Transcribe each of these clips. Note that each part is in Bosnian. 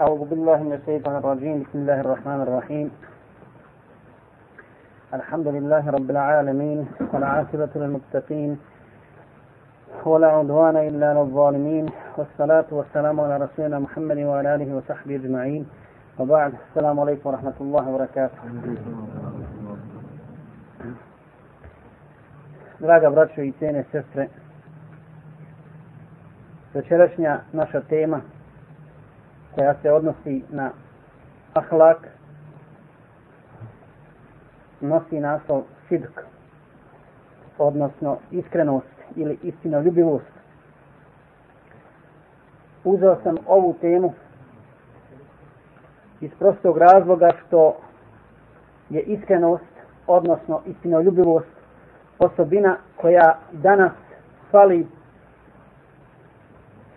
أعوذ بالله من الشيطان الرجيم. بسم الله الرحمن الرحيم. الحمد لله رب العالمين والعاقبة للمتقين ولا عدوان إلا على الظالمين والصلاة والسلام على رسولنا محمد وعلى آله وصحبه أجمعين. وبعد السلام عليكم ورحمة الله وبركاته. Draga braćo i cijene sestre, večerašnja naša tema koja se odnosi na ahlak nosi naslov sidk odnosno iskrenost ili istinoljubivost. Uzeo sam ovu temu iz prostog razloga što je iskrenost odnosno istinoljubivost osobina koja danas fali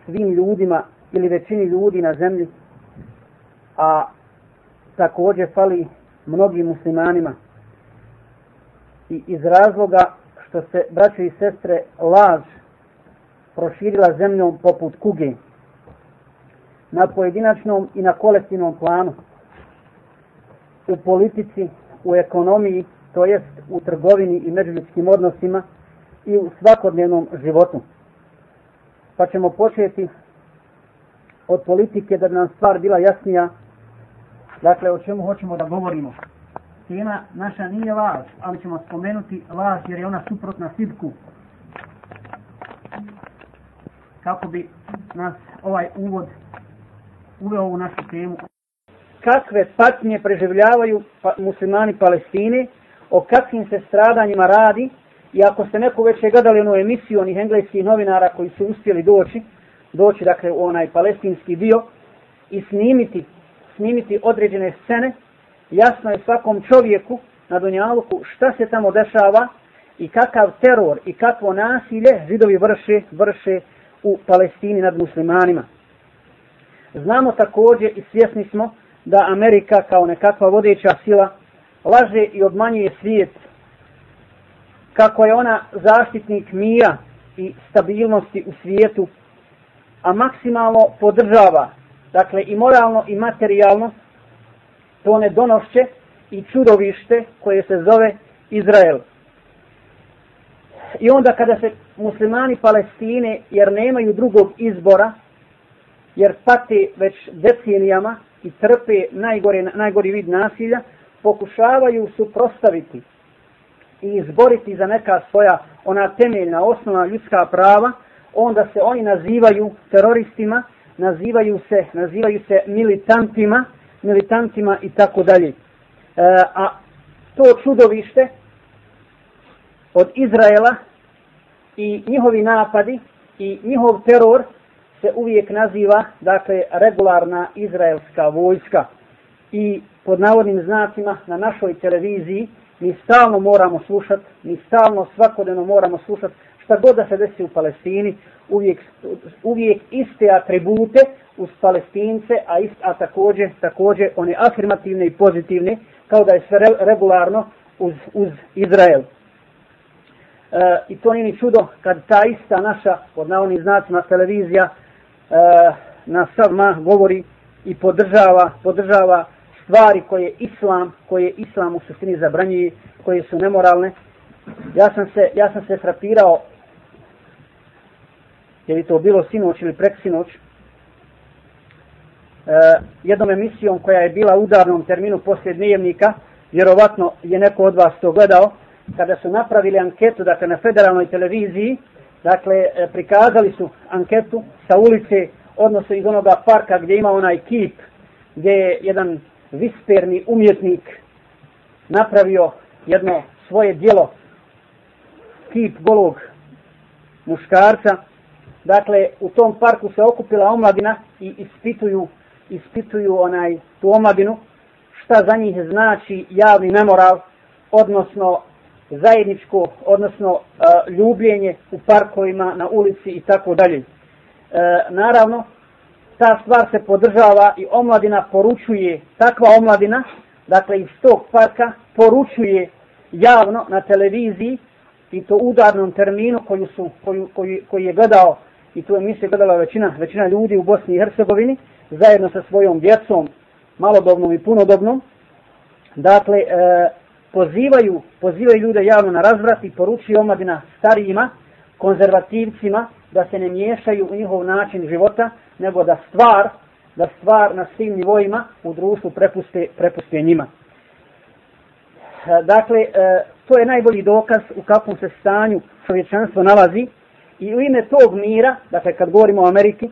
svim ljudima ili većini ljudi na zemlji, a također fali mnogim muslimanima. I iz razloga što se braće i sestre laž proširila zemljom poput kuge na pojedinačnom i na kolektivnom planu u politici, u ekonomiji, to jest u trgovini i međuljudskim odnosima i u svakodnevnom životu. Pa ćemo početi od politike da bi nam stvar bila jasnija. Dakle, o čemu hoćemo da govorimo. Tema naša nije laž, ali ćemo spomenuti laž jer je ona suprotna sidku. Kako bi nas ovaj uvod uveo u našu temu. Kakve patnje preživljavaju pa, muslimani Palestine, o kakvim se stradanjima radi, i ako ste neko već gledali onu emisiju onih engleskih novinara koji su uspjeli doći, doći dakle u onaj palestinski dio i snimiti, snimiti određene scene, jasno je svakom čovjeku na Dunjaluku šta se tamo dešava i kakav teror i kakvo nasilje židovi vrše, vrše u Palestini nad muslimanima. Znamo također i svjesni smo da Amerika kao nekakva vodeća sila laže i obmanjuje svijet kako je ona zaštitnik mira i stabilnosti u svijetu a maksimalno podržava, dakle i moralno i materijalno, to ne donošće i čudovište koje se zove Izrael. I onda kada se muslimani Palestine, jer nemaju drugog izbora, jer pate već decenijama i trpe najgore, najgori vid nasilja, pokušavaju suprostaviti i izboriti za neka svoja ona temeljna osnovna ljudska prava, onda se oni nazivaju teroristima, nazivaju se, nazivaju se militantima, militantima i tako dalje. E, a to čudovište od Izraela i njihovi napadi i njihov teror se uvijek naziva, dakle, regularna izraelska vojska. I pod navodnim znacima na našoj televiziji mi stalno moramo slušati, mi stalno svakodnevno moramo slušati šta god da se desi u Palestini, uvijek, uvijek iste atribute uz Palestince, a, ist, a također, također one afirmativne i pozitivne, kao da je sve regularno uz, uz Izrael. E, I to nije ni čudo kad ta ista naša, pod navodnim znacima, televizija e, na savma govori i podržava, podržava stvari koje islam, koje islam u suštini zabranjuje, koje su nemoralne. Ja sam se, ja sam se frapirao je li to bilo sinoć ili preksinoć, e, jednom emisijom koja je bila u udarnom terminu poslije dnevnika, vjerovatno je neko od vas to gledao, kada su napravili anketu, dakle na federalnoj televiziji, dakle e, prikazali su anketu sa ulice, odnosno iz onoga parka gdje ima onaj kip, gdje je jedan visperni umjetnik napravio jedno svoje dijelo, kip golog muškarca, dakle u tom parku se okupila omladina i ispituju ispituju onaj tu omladinu. Šta za njih znači javni nemoral odnosno zajedničko odnosno e, ljubljenje u parkovima na ulici i tako dalje. E, naravno ta stvar se podržava i omladina poručuje takva omladina dakle iz tog parka poručuje javno na televiziji i to udarnom terminu koju su, koju, koju, koji je gledao i tu emisiju gledala većina, većina ljudi u Bosni i Hercegovini, zajedno sa svojom djecom, malodobnom i punodobnom, dakle, e, pozivaju, pozivaju ljude javno na razvrat i poručuju omladina starijima, konzervativcima, da se ne miješaju u njihov način života, nego da stvar, da stvar na svim nivoima u društvu prepuste, prepuste njima. E, dakle, e, to je najbolji dokaz u kakvom se stanju čovječanstvo nalazi i u ime tog mira, dakle kad govorimo o Ameriki,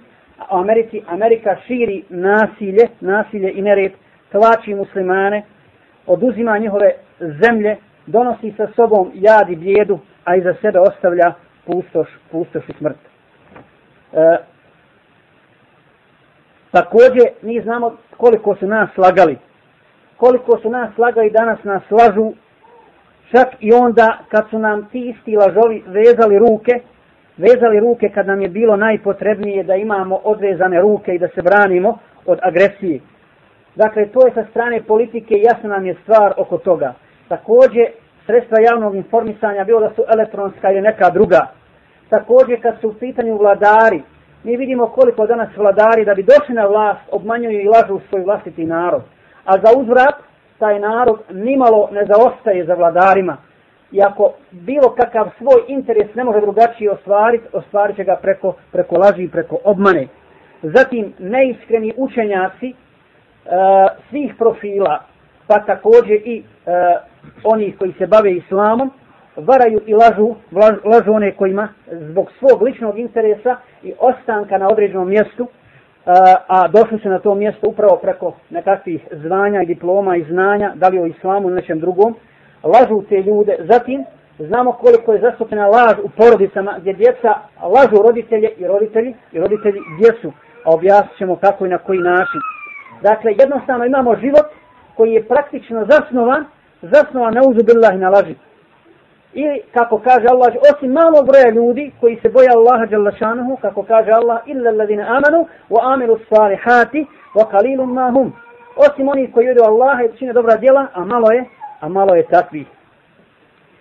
o Americi, Amerika širi nasilje, nasilje i nered, tlači muslimane, oduzima njihove zemlje, donosi sa sobom jad i bijedu, a iza sebe ostavlja pustoš, pustoš i smrt. E, također, mi znamo koliko su nas slagali. Koliko su nas slagali, danas nas slažu, čak i onda kad su nam ti isti lažovi vezali ruke, vezali ruke kad nam je bilo najpotrebnije da imamo odvezane ruke i da se branimo od agresije. Dakle, to je sa strane politike jasna nam je stvar oko toga. Također, sredstva javnog informisanja, bilo da su elektronska ili neka druga. Također, kad su u pitanju vladari, mi vidimo koliko danas vladari da bi došli na vlast obmanjuju i lažu svoj vlastiti narod. A za uzvrat, taj narod nimalo ne zaostaje za vladarima. I ako bilo kakav svoj interes ne može drugačije ostvariti, ostvarit će ga preko, preko laži i preko obmane. Zatim, neiskreni učenjaci, uh, svih profila, pa također i e, oni koji se bave islamom, varaju i lažu, lažu one kojima zbog svog ličnog interesa i ostanka na određenom mjestu, uh, a došli se na to mjesto upravo preko nekakvih zvanja i diploma i znanja, da li o islamu ili nečem drugom, lažu te ljude. Zatim, znamo koliko je zastupena laž u porodicama gdje djeca lažu roditelje i roditelji i roditelji djecu, a objasnit ćemo kako i na koji način. Dakle, jednostavno imamo život koji je praktično zasnovan, zasnovan na uzubillahi na laži. I kako kaže Allah, osim malo broja ljudi koji se boja Allaha Đalašanuhu, kako kaže Allah, illa alladine amanu, wa amiru salihati, wa kalilum mahum. Osim oni koji vjeruju Allaha i čine dobra djela, a malo je, a malo je takvih.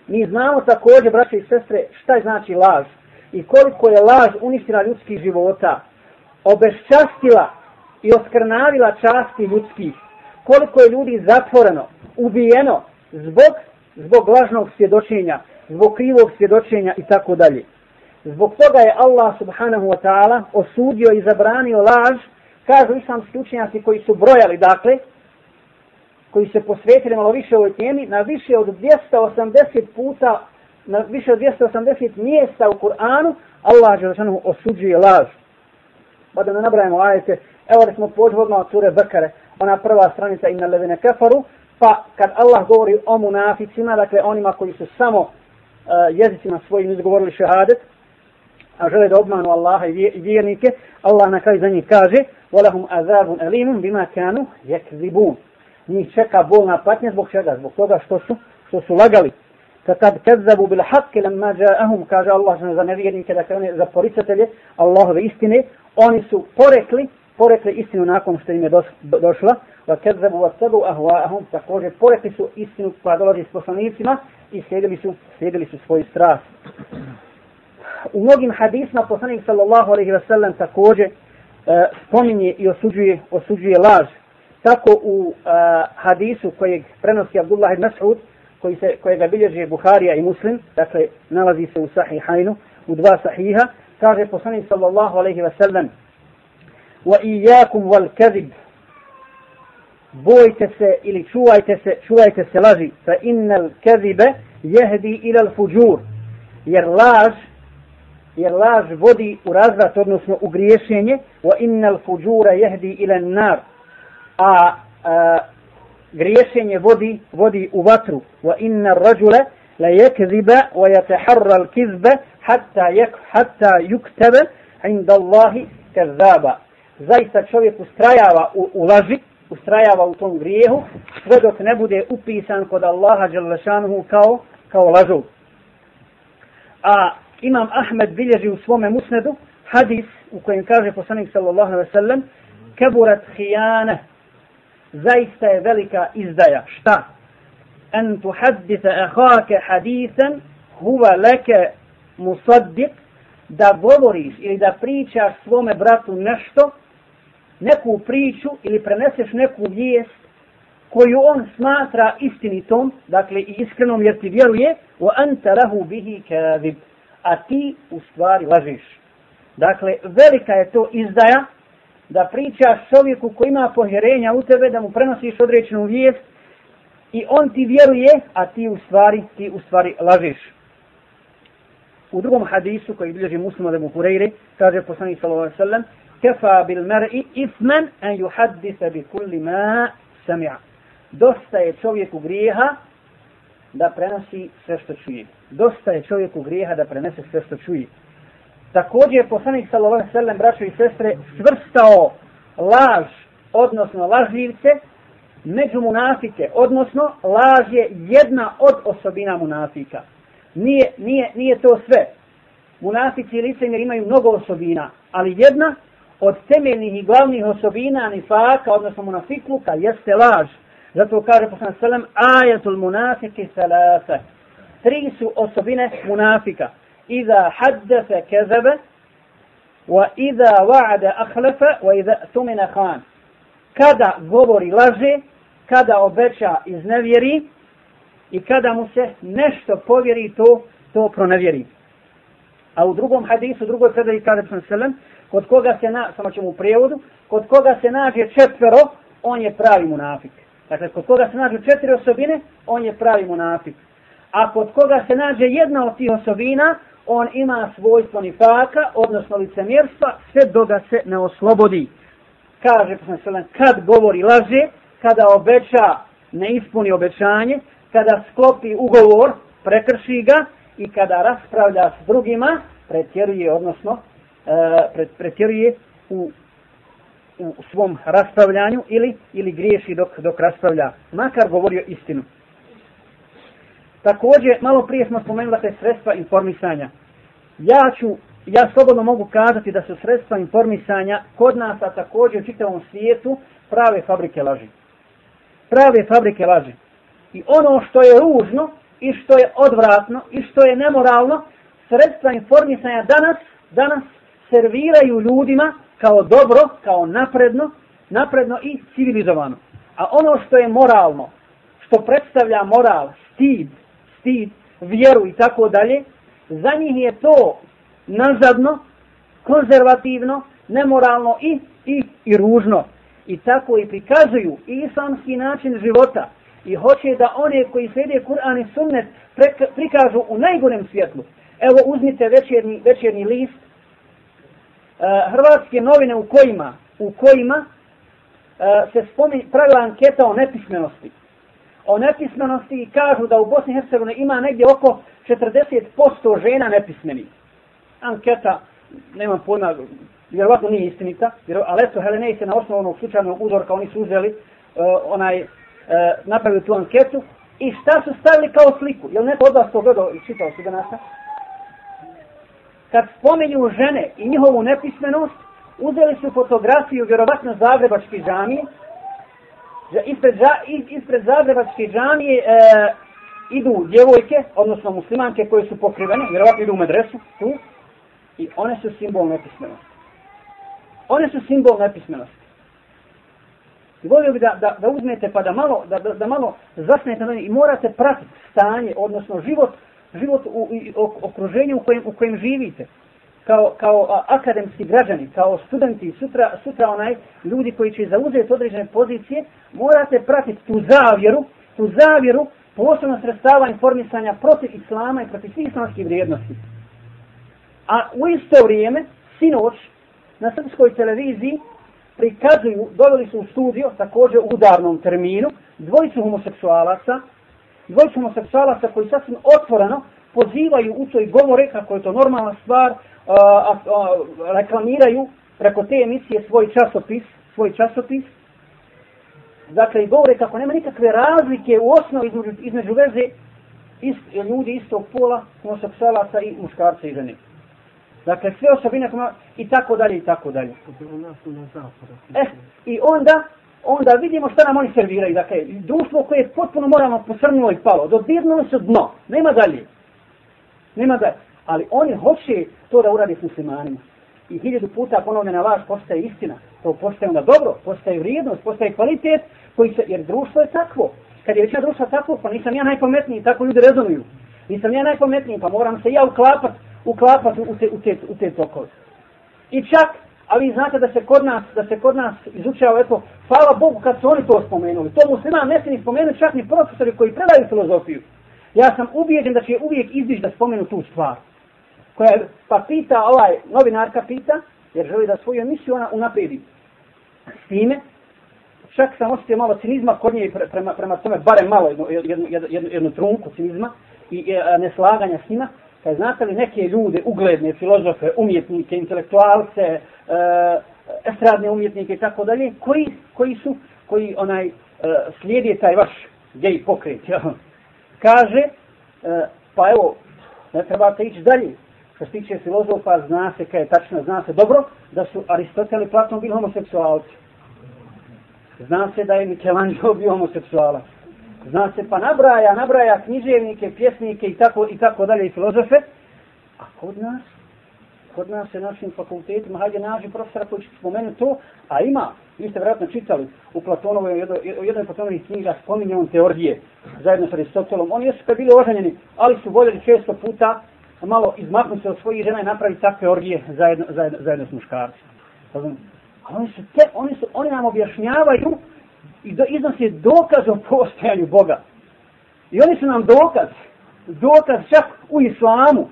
Mi znamo također, braće i sestre, šta je znači laž i koliko je laž uništila ljudskih života, obeščastila i oskrnavila časti ljudskih. Koliko je ljudi zatvoreno, ubijeno zbog, zbog lažnog svjedočenja, zbog krivog svjedočenja i tako dalje. Zbog toga je Allah subhanahu wa ta'ala osudio i zabranio laž, kažu islamski učenjaci koji su brojali, dakle, koji se posvetili malo više ovoj temi, na više od 280 puta, na više od 280 mjesta u Kur'anu, Allah je osuđuje laž. Pa da ne nabrajamo ajete, Evo da smo pođvodno od sure Bekare, ona prva stranica inna levine kefaru, pa kad Allah govori o munaficima, dakle onima koji su samo uh, jezicima svojim izgovorili šehadet, a žele da obmanu Allaha i vjernike, Allah na kraju za njih kaže وَلَهُمْ أَذَابٌ أَلِيمٌ بِمَا كَانُوا يَكْذِبُونَ Njih čeka bolna patnja zbog čega? Zbog toga što su, što su lagali. Kad kadzabu bil haqqi lamma ja'ahum kaže Allah za nevjernike da dakle, za poricatelje Allahove istine oni su porekli porekli istinu nakon što im je došla, wa kadzabu wa tabu ahwa'ahum, također porekli su istinu koja dolazi s poslanicima i slijedili su, slijedili su svoj strast. U mnogim hadisma poslanik sallallahu alaihi wa sallam također e, spominje i osuđuje, osuđuje laž Tako u uh, hadisu kojeg prenosi Abdullah ibn Mas'ud, koji se, kojega bilježi Buharija i Muslim, dakle nalazi se u sahihajnu, u dva sahiha, kaže poslanik sallallahu alaihi wa sallam, وإياكم والكذب bojte se ili čuvajte se, čuvajte se laži, fa innal kadhiba yahdi ila al-fujur. Jer laž jer laž vodi u razvrat, odnosno u griješenje, wa innal fujura yahdi ila an-nar. A, a griješenje vodi vodi u vatru. Wa inna ar-rajula la yakdhiba wa yataharra al-kizba hatta yak hatta yuktaba 'inda Allahi kadhaba. zaista čovjek ustrajava u, u laži, ustrajava u tom grijehu, sve dok ne bude upisan kod Allaha Đalešanuhu kao, kao lažov. A Imam Ahmed bilježi u svome musnedu hadis u kojem kaže poslanik sallallahu alaihi sallam keburat hijane zaista je velika izdaja. Šta? En tuhaddite ehake hadisen huva leke musaddik da govoriš ili da pričaš svome bratu nešto neku priču ili preneseš neku vijest koju on smatra istinitom, dakle i iskrenom jer ti vjeruje, wa anta lahu bihi kadhib. A ti u stvari lažiš. Dakle, velika je to izdaja da pričaš čovjeku koji ima pohjerenja u tebe, da mu prenosiš određenu vijest i on ti vjeruje, a ti u stvari, ti u stvari lažeš. U drugom hadisu koji bilježi muslima da mu Hureyre, kaže poslanik sallallahu alaihi sallam, kefa bil mar'i isman an yuhaddisa bi kulli ma sami'a. Dosta je čovjeku grijeha da prenosi sve što čuje. Dosta je čovjeku grijeha da prenese sve što čuje. Također je poslanik sallallahu alejhi ve sellem braćo i sestre svrstao laž odnosno lažljivce među munafike odnosno laž je jedna od osobina munafika. Nije, nije, nije to sve. Munafici i licemjer imaju mnogo osobina, ali jedna od temeljnih i glavnih osobina nifaka, odnosno munafikluka, jeste laž. Zato kaže poslanik sallam, ajatul munafike salasa. Tri su osobine munafika. إذا حدث كذب وإذا وعد أخلف وإذا ثمن خان kada govori laže, kada obeća iznevjeri i kada mu se nešto povjeri, to to pronevjeri. A u drugom hadisu, u drugoj predaji kaže sam selam, kod koga se na, samo ćemo u prijevodu, kod koga se nađe četvero, on je pravi munafik. Dakle, kod koga se nađe četiri osobine, on je pravi munafik. A kod koga se nađe jedna od tih osobina, on ima svojstvo nifaka, odnosno licemjerstva, sve do ga se ne oslobodi. Kaže, kad govori laže, kada obeća, ne ispuni obećanje, kada sklopi ugovor, prekrši ga i kada raspravlja s drugima, pretjeruje, odnosno, e, pretjeruje u, u svom raspravljanju ili ili griješi dok, dok raspravlja, makar govorio istinu. Također, malo prije smo spomenuli te sredstva informisanja. Ja ću, ja slobodno mogu kazati da su sredstva informisanja kod nas, a također u čitavom svijetu, prave fabrike laži. Prave fabrike laži. I ono što je ružno, i što je odvratno, i što je nemoralno, sredstva informisanja danas, danas serviraju ljudima kao dobro, kao napredno, napredno i civilizovano. A ono što je moralno, što predstavlja moral, stid, stid, vjeru i tako dalje, za njih je to nazadno, konzervativno, nemoralno i, i, i ružno. I tako i prikazuju i islamski način života. I hoće da one koji slijede Kur'an i Sunnet prikažu u najgorem svjetlu. Evo uzmite večerni, večerni list uh, Hrvatske novine u kojima u kojima e, se spominje pravila anketa o nepismenosti o nepismenosti i kažu da u Bosni i Hercegovini ima negdje oko 40% žena nepismeni. Anketa, nemam pojma, vjerovatno nije istinita, jer Aleso Helenej se na osnovu onog slučajnog uzorka, oni su uzeli uh, onaj, uh, napravili tu anketu i šta su stavili kao sliku? Jel neko od vas to gledao i čitao su danas? Kad spomenju žene i njihovu nepismenost, uzeli su fotografiju vjerovatno Zagrebački džamije, ispred, ispred Zagrebačke džamije e, idu djevojke, odnosno muslimanke koje su pokrivene, vjerovatno idu u medresu, tu, i one su simbol nepismenosti. One su simbol nepismenosti. I volio bi da, da, da uzmete pa da malo, da, da, da malo zasnete na i morate pratiti stanje, odnosno život, život u, u okruženju u kojem, u kojem živite kao, kao a, akademski građani, kao studenti, sutra, sutra onaj ljudi koji će zauzeti određene pozicije, morate pratiti tu zavjeru, tu zavjeru posebno sredstava informisanja protiv islama i protiv svih islamskih vrijednosti. A u isto vrijeme, sinoć, na srpskoj televiziji prikazuju, doveli su u studio, također u udarnom terminu, dvojicu homoseksualaca, dvojicu homoseksualaca koji sasvim otvoreno pozivaju u toj govore, kako je to normalna stvar, a, a, a, reklamiraju preko te emisije svoj časopis, svoj časopis. Dakle, i govore kako nema nikakve razlike u osnovi između, između veze ist, ljudi istog pola, homoseksualaca i muškarca i žene. Dakle, sve osobine kuma, i tako dalje i tako dalje. E, i onda, onda vidimo šta nam oni serviraju. Dakle, društvo koje je potpuno moralno posrnulo i palo, dodirnulo se dno, nema dalje. Nema da, ali oni hoće to da uradi s muslimanima. i hiljadu puta ponovljena laž postaje istina. To postaje onda dobro, postaje vrijednost, postaje kvalitet, koji se, jer društvo je takvo. Kad je većina društva takvo, pa nisam ja najpametniji, tako ljudi rezonuju. Nisam ja najpametniji, pa moram se ja uklapat, uklapat u te, u te, u te tokove. I čak, a vi znate da se kod nas, da se kod nas izučava, eto, hvala Bogu kad su oni to spomenuli. To muslima ne se ni spomenuli čak ni profesori koji predaju filozofiju. Ja sam ubijeđen da će uvijek izdiš da spomenu tu stvar. Koja, pa pita, ovaj novinarka pita, jer želi da svoju emisiju ona unapredi. S time, čak sam osjetio malo cinizma kod nje prema, prema tome, barem malo jednu, jednu, jednu, jednu, jednu trunku cinizma i, e, i neslaganja s njima. Kaj znate li neke ljude, ugledne filozofe, umjetnike, intelektualce, e, estradne umjetnike i tako dalje, koji, koji su, koji onaj e, slijedi taj vaš gej pokret, ja? Kaže, e, pa evo, ne trebate ići dalje. Što se tiče filozofa, zna se kaj je tačno, zna se dobro, da su Aristotel i Platon bili homoseksualci. Zna se da je Michelangelo bio homoseksualac. Zna se pa nabraja, nabraja književnike, pjesnike i tako i tako dalje i filozofe. A kod nas, kod nas je našim fakultetima, hajde nađi profesora koji će spomenuti to, a ima, vi ste vjerojatno čitali u Platonovoj, u jednoj Platonovih knjiga spominje on teorije zajedno sa Aristotelom. Oni jesu kad bili oženjeni, ali su voljeli često puta malo izmaknuti se od svojih žena i napraviti takve orgije zajedno, zajedno, zajedno s muškarcima. A oni su te, oni su, oni nam objašnjavaju i do, iznose dokaz o postojanju Boga. I oni su nam dokaz, dokaz čak u islamu.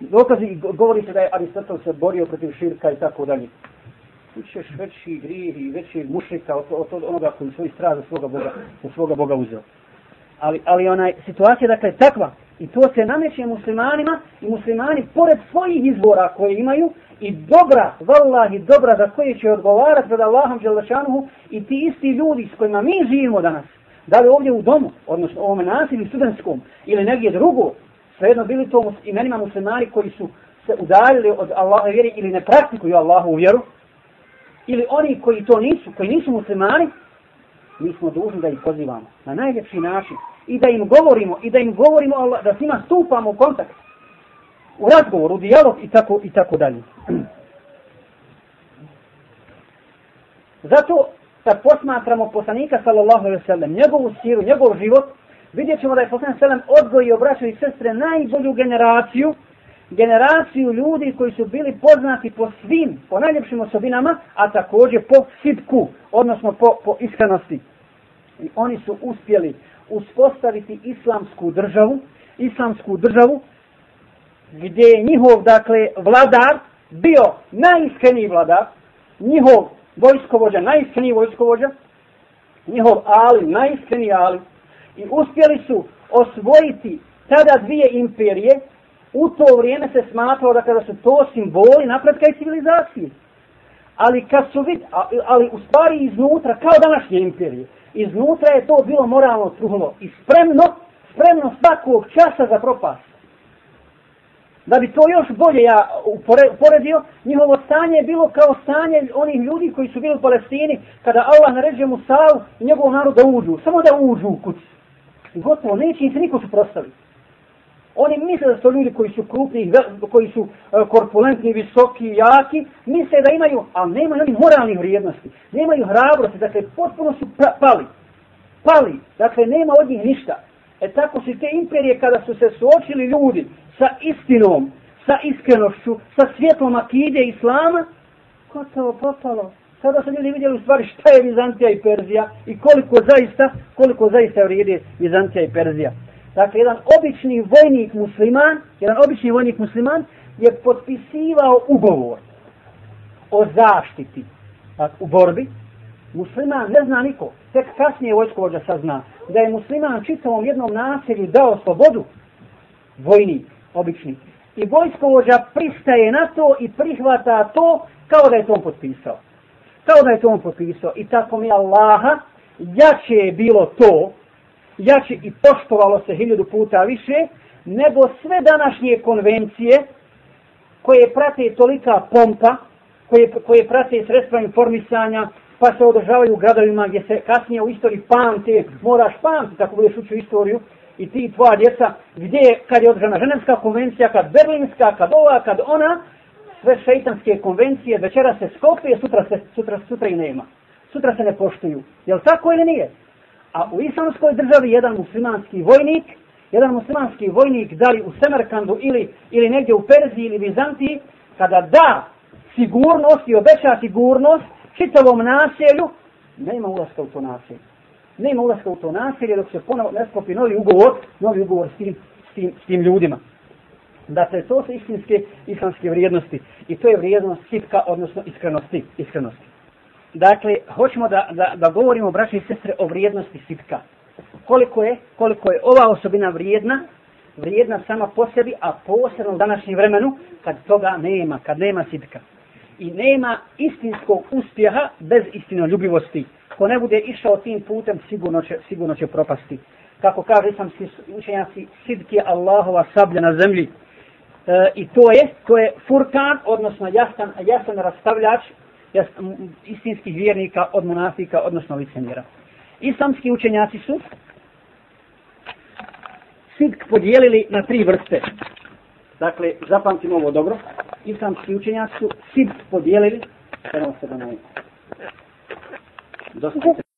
Dokazi, govori se da je Aristotel se borio protiv širka i tako dalje učeš veći grijeh i veći mušlika od, od, od onoga koji svoj strah za svoga Boga, za svoga Boga uzeo. Ali, ali onaj, situacija dakle takva, i to se nameće muslimanima, i muslimani pored svojih izbora koje imaju, i dobra, vallahi dobra za koje će odgovarati pred Allahom Đelešanuhu i ti isti ljudi s kojima mi živimo danas, da li ovdje u domu, odnosno u ovome nasilju studentskom ili negdje drugo, svejedno bili to imenima muslimani koji su se udaljili od Allaha vjeri ili ne praktikuju Allahu vjeru, ili oni koji to nisu, koji nisu muslimani, mi smo dužni da ih pozivamo na najljepši način i da im govorimo i da im govorimo da s njima stupamo u kontakt u razgovor, u dijalog i tako, i tako dalje. Zato kad posmatramo poslanika sallallahu alaihi sallam, njegovu siru, njegov život, vidjet ćemo da je poslanik sallam odgoj i obraćao i sestre najbolju generaciju, generaciju ljudi koji su bili poznati po svim, po najljepšim osobinama, a također po sitku, odnosno po, po iskrenosti. I oni su uspjeli uspostaviti islamsku državu, islamsku državu gdje je njihov, dakle, vladar bio najiskreniji vladar, njihov vojskovođa, najiskreniji vojskovođa, njihov ali, najiskreniji ali, i uspjeli su osvojiti tada dvije imperije, u to vrijeme se smatralo da kada su to simboli napretka i civilizacije. Ali kad su vid, ali u stvari iznutra, kao današnje imperije, iznutra je to bilo moralno truhlo i spremno, spremno svakog časa za propast. Da bi to još bolje ja uporedio, njihovo stanje je bilo kao stanje onih ljudi koji su bili u Palestini, kada Allah naređuje Musavu i njegov narod da uđu, samo da uđu u kući. I gotovo, neće im se niko suprostaviti. Oni misle da su ljudi koji su krupni, koji su e, korpulentni, visoki, jaki, misle da imaju, a nemaju oni moralnih vrijednosti, nemaju hrabrosti, dakle, potpuno su pali. Pali, dakle, nema od njih ništa. E tako su te imperije kada su se suočili ljudi sa istinom, sa iskrenošću, sa svjetlom akide islama, gotovo propalo. Sada su ljudi vidjeli u stvari šta je Vizantija i Perzija i koliko zaista, koliko zaista vrijede Vizantija i Perzija. Dakle, jedan obični vojnik musliman, jedan obični vojnik musliman je potpisivao ugovor o zaštiti dakle, u borbi. Musliman ne zna niko, tek kasnije vojskovođa sazna da je musliman čitavom jednom naselju dao slobodu vojnik, obični. I vojskovođa pristaje na to i prihvata to kao da je to on potpisao. Kao da je to on potpisao. I tako mi Allaha, jače je bilo to jače i poštovalo se hiljadu puta više, nego sve današnje konvencije koje prate tolika pompa, koje, koje prate sredstva informisanja, pa se održavaju u gradovima gdje se kasnije u istoriji pamte, moraš pamti tako budeš učio istoriju, i ti i tvoja djeca, gdje je, kad je održana ženevska konvencija, kad berlinska, kad ova, kad ona, sve šeitanske konvencije, večera se skopije, sutra, se, sutra, sutra i nema. Sutra se ne poštuju. Jel tako ili nije? A u islamskoj državi jedan muslimanski vojnik, jedan muslimanski vojnik, da li u Semerkandu ili, ili negdje u Perziji ili Bizantiji, kada da sigurnost i obeća sigurnost čitavom naselju, nema ulaska u to naselje. Nema ulaska u to naselje dok se ponovo ne sklopi novi ugovor, novi ugovor s tim, s tim, s tim ljudima. Dakle, to su istinske islamske vrijednosti. I to je vrijednost sitka, odnosno iskrenosti. iskrenosti. Dakle, hoćemo da, da, da govorimo, braći i sestre, o vrijednosti sitka. Koliko je, koliko je ova osobina vrijedna, vrijedna sama po sebi, a posebno u današnjem vremenu, kad toga nema, kad nema sitka. I nema istinskog uspjeha bez istinoljubivosti. Ko ne bude išao tim putem, sigurno će, sigurno će propasti. Kako kaže sam si učenjaci, sidk je Allahova sablja na zemlji. E, I to je, to je furkan, odnosno jasan, jasan rastavljač istinskih vjernika od monafika, odnosno licemjera. Islamski učenjaci su sidk podijelili na tri vrste. Dakle, zapamtimo ovo dobro. Islamski učenjaci su sidk podijelili. Evo se da ne. Dosta